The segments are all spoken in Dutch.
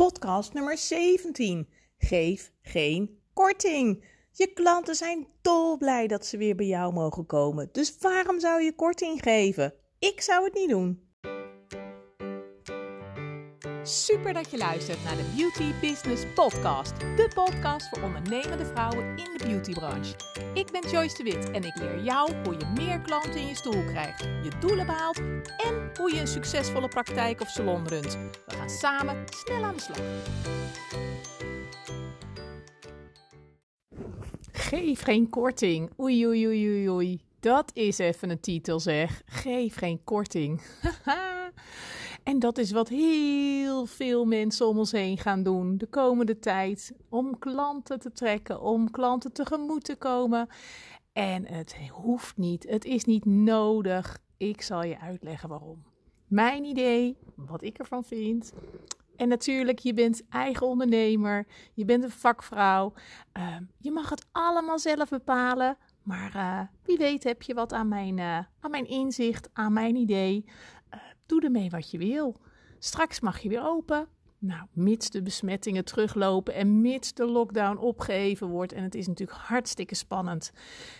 podcast nummer 17. Geef geen korting. Je klanten zijn dolblij dat ze weer bij jou mogen komen. Dus waarom zou je korting geven? Ik zou het niet doen. Super dat je luistert naar de Beauty Business Podcast. De podcast voor ondernemende vrouwen in de beautybranche. Ik ben Joyce de Wit en ik leer jou hoe je meer klanten in je stoel krijgt, je doelen behaalt en hoe je een succesvolle praktijk of salon runt. We gaan samen snel aan de slag. Geef geen korting. Oei, oei, oei, oei, oei. Dat is even een titel zeg. Geef geen korting. En dat is wat heel veel mensen om ons heen gaan doen de komende tijd. Om klanten te trekken, om klanten tegemoet te komen. En het hoeft niet, het is niet nodig. Ik zal je uitleggen waarom. Mijn idee, wat ik ervan vind. En natuurlijk, je bent eigen ondernemer, je bent een vakvrouw. Uh, je mag het allemaal zelf bepalen. Maar uh, wie weet heb je wat aan mijn, uh, aan mijn inzicht, aan mijn idee. Doe ermee wat je wil. Straks mag je weer open. Nou, mits de besmettingen teruglopen en mits de lockdown opgeheven wordt. En het is natuurlijk hartstikke spannend.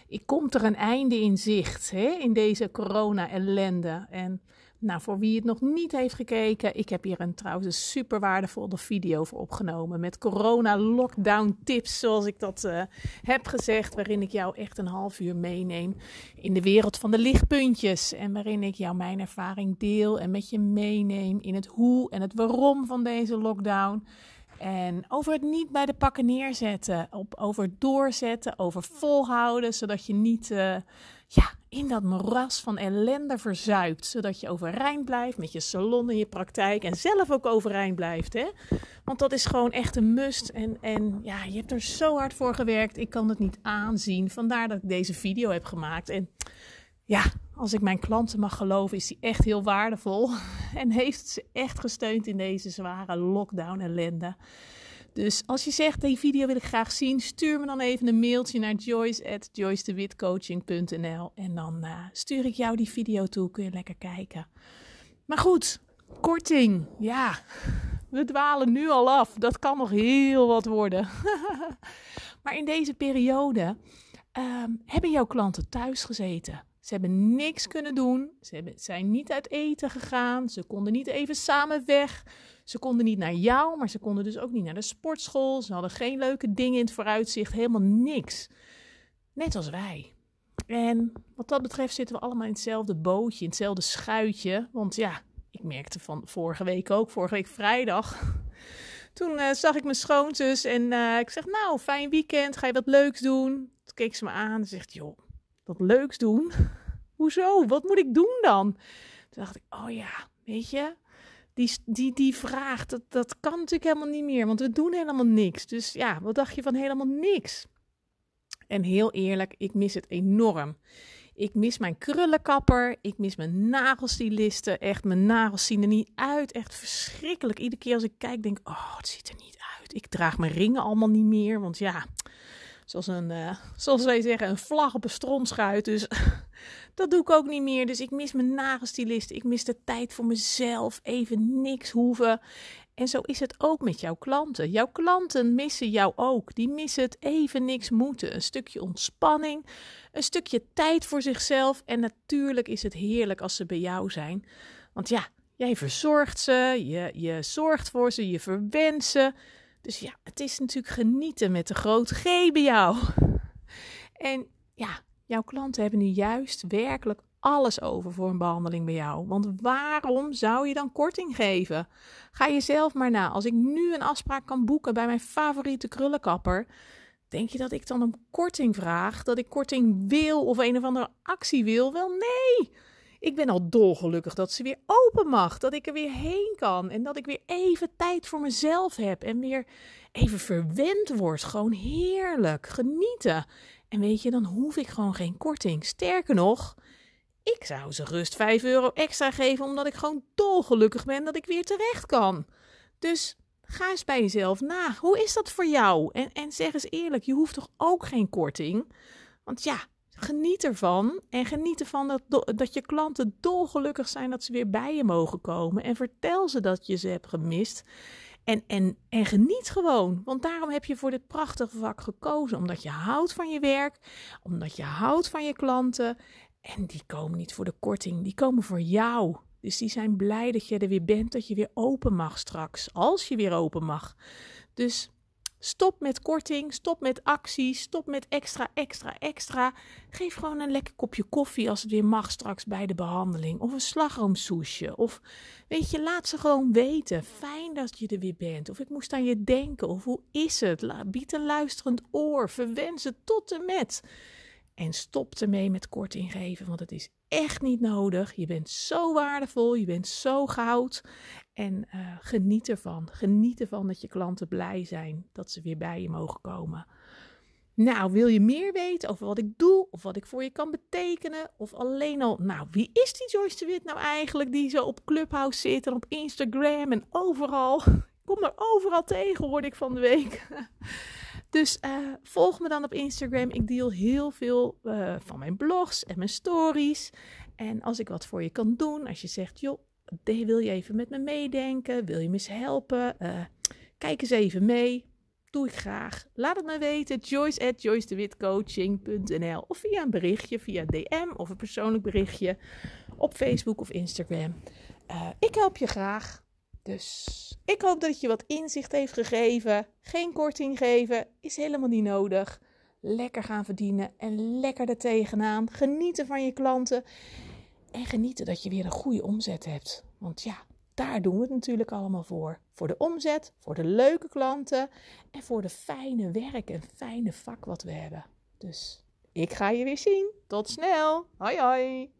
Ik komt er een einde in zicht hè, in deze corona-ellende. En nou, voor wie het nog niet heeft gekeken, ik heb hier een trouwens een super waardevolle video voor opgenomen. Met corona-lockdown tips, zoals ik dat uh, heb gezegd. Waarin ik jou echt een half uur meeneem in de wereld van de lichtpuntjes. En waarin ik jou mijn ervaring deel en met je meeneem in het hoe en het waarom van deze lockdown. En over het niet bij de pakken neerzetten, op, over doorzetten, over volhouden, zodat je niet uh, ja, in dat moeras van ellende verzuipt. Zodat je overeind blijft met je salon en je praktijk en zelf ook overeind blijft. Hè? Want dat is gewoon echt een must. En, en ja, je hebt er zo hard voor gewerkt. Ik kan het niet aanzien. Vandaar dat ik deze video heb gemaakt. En ja, als ik mijn klanten mag geloven, is die echt heel waardevol. En heeft ze echt gesteund in deze zware lockdown ellende. Dus als je zegt, die video wil ik graag zien, stuur me dan even een mailtje naar joyce.joycedewitcoaching.nl en dan uh, stuur ik jou die video toe, kun je lekker kijken. Maar goed, korting, ja, we dwalen nu al af. Dat kan nog heel wat worden. maar in deze periode um, hebben jouw klanten thuis gezeten. Ze hebben niks kunnen doen. Ze hebben, zijn niet uit eten gegaan. Ze konden niet even samen weg. Ze konden niet naar jou, maar ze konden dus ook niet naar de sportschool. Ze hadden geen leuke dingen in het vooruitzicht. Helemaal niks. Net als wij. En wat dat betreft zitten we allemaal in hetzelfde bootje, in hetzelfde schuitje. Want ja, ik merkte van vorige week ook, vorige week vrijdag. Toen uh, zag ik mijn schoonzus en uh, ik zeg, nou, fijn weekend, ga je wat leuks doen? Toen keek ze me aan en zegt, joh, wat leuks doen? Hoezo? Wat moet ik doen dan? Toen dacht ik, oh ja, weet je, die, die, die vraag, dat, dat kan natuurlijk helemaal niet meer, want we doen helemaal niks. Dus ja, wat dacht je van helemaal niks? En heel eerlijk, ik mis het enorm. Ik mis mijn krullenkapper. Ik mis mijn nagelstylisten. Echt, mijn nagels zien er niet uit. Echt verschrikkelijk. Iedere keer als ik kijk, denk ik, oh, het ziet er niet uit. Ik draag mijn ringen allemaal niet meer. Want ja, zoals, een, uh, zoals wij zeggen, een vlag op een strontschuit. Dus dat doe ik ook niet meer. Dus ik mis mijn nagelstylist. Ik mis de tijd voor mezelf. Even niks hoeven. En zo is het ook met jouw klanten. Jouw klanten missen jou ook. Die missen het even niks moeten. Een stukje ontspanning, een stukje tijd voor zichzelf. En natuurlijk is het heerlijk als ze bij jou zijn. Want ja, jij verzorgt ze, je, je zorgt voor ze, je verwent ze. Dus ja, het is natuurlijk genieten met de grote G bij jou. En ja, jouw klanten hebben nu juist werkelijk alles over voor een behandeling bij jou. Want waarom zou je dan korting geven? Ga je zelf maar na. Als ik nu een afspraak kan boeken bij mijn favoriete krullenkapper, denk je dat ik dan een korting vraag? Dat ik korting wil of een of andere actie wil? Wel nee. Ik ben al dolgelukkig dat ze weer open mag. Dat ik er weer heen kan. En dat ik weer even tijd voor mezelf heb. En weer even verwend word. Gewoon heerlijk. Genieten. En weet je, dan hoef ik gewoon geen korting. Sterker nog, ik zou ze rust 5 euro extra geven. Omdat ik gewoon dolgelukkig ben dat ik weer terecht kan. Dus ga eens bij jezelf na. Hoe is dat voor jou? En, en zeg eens eerlijk, je hoeft toch ook geen korting? Want ja, Geniet ervan en geniet ervan dat, dat je klanten dolgelukkig zijn dat ze weer bij je mogen komen. En vertel ze dat je ze hebt gemist. En, en, en geniet gewoon, want daarom heb je voor dit prachtige vak gekozen. Omdat je houdt van je werk, omdat je houdt van je klanten. En die komen niet voor de korting, die komen voor jou. Dus die zijn blij dat je er weer bent, dat je weer open mag straks, als je weer open mag. Dus Stop met korting, stop met acties, stop met extra, extra, extra. Geef gewoon een lekker kopje koffie als het weer mag straks bij de behandeling. Of een slagroomsoesje. Of weet je, laat ze gewoon weten. Fijn dat je er weer bent. Of ik moest aan je denken. Of hoe is het? Bied een luisterend oor. Verwens het tot en met. En stop ermee met korting geven, want het is echt niet nodig. Je bent zo waardevol, je bent zo goud. En uh, geniet ervan. Geniet ervan dat je klanten blij zijn dat ze weer bij je mogen komen. Nou, wil je meer weten over wat ik doe of wat ik voor je kan betekenen? Of alleen al, nou, wie is die Joyce de Wit nou eigenlijk die zo op Clubhouse zit en op Instagram en overal? Kom er overal tegen, hoorde ik van de week. Dus uh, volg me dan op Instagram. Ik deel heel veel uh, van mijn blogs en mijn stories. En als ik wat voor je kan doen, als je zegt, joh, wil je even met me meedenken? Wil je me eens helpen? Uh, kijk eens even mee. Doe ik graag. Laat het me weten. Joyce at joycedewitcoaching.nl Of via een berichtje, via DM of een persoonlijk berichtje op Facebook of Instagram. ik help je graag. Dus ik hoop dat het je wat inzicht heeft gegeven. Geen korting geven is helemaal niet nodig. Lekker gaan verdienen en lekker er tegenaan. Genieten van je klanten. En genieten dat je weer een goede omzet hebt. Want ja, daar doen we het natuurlijk allemaal voor. Voor de omzet, voor de leuke klanten en voor de fijne werk en fijne vak wat we hebben. Dus ik ga je weer zien. Tot snel. Hoi hoi.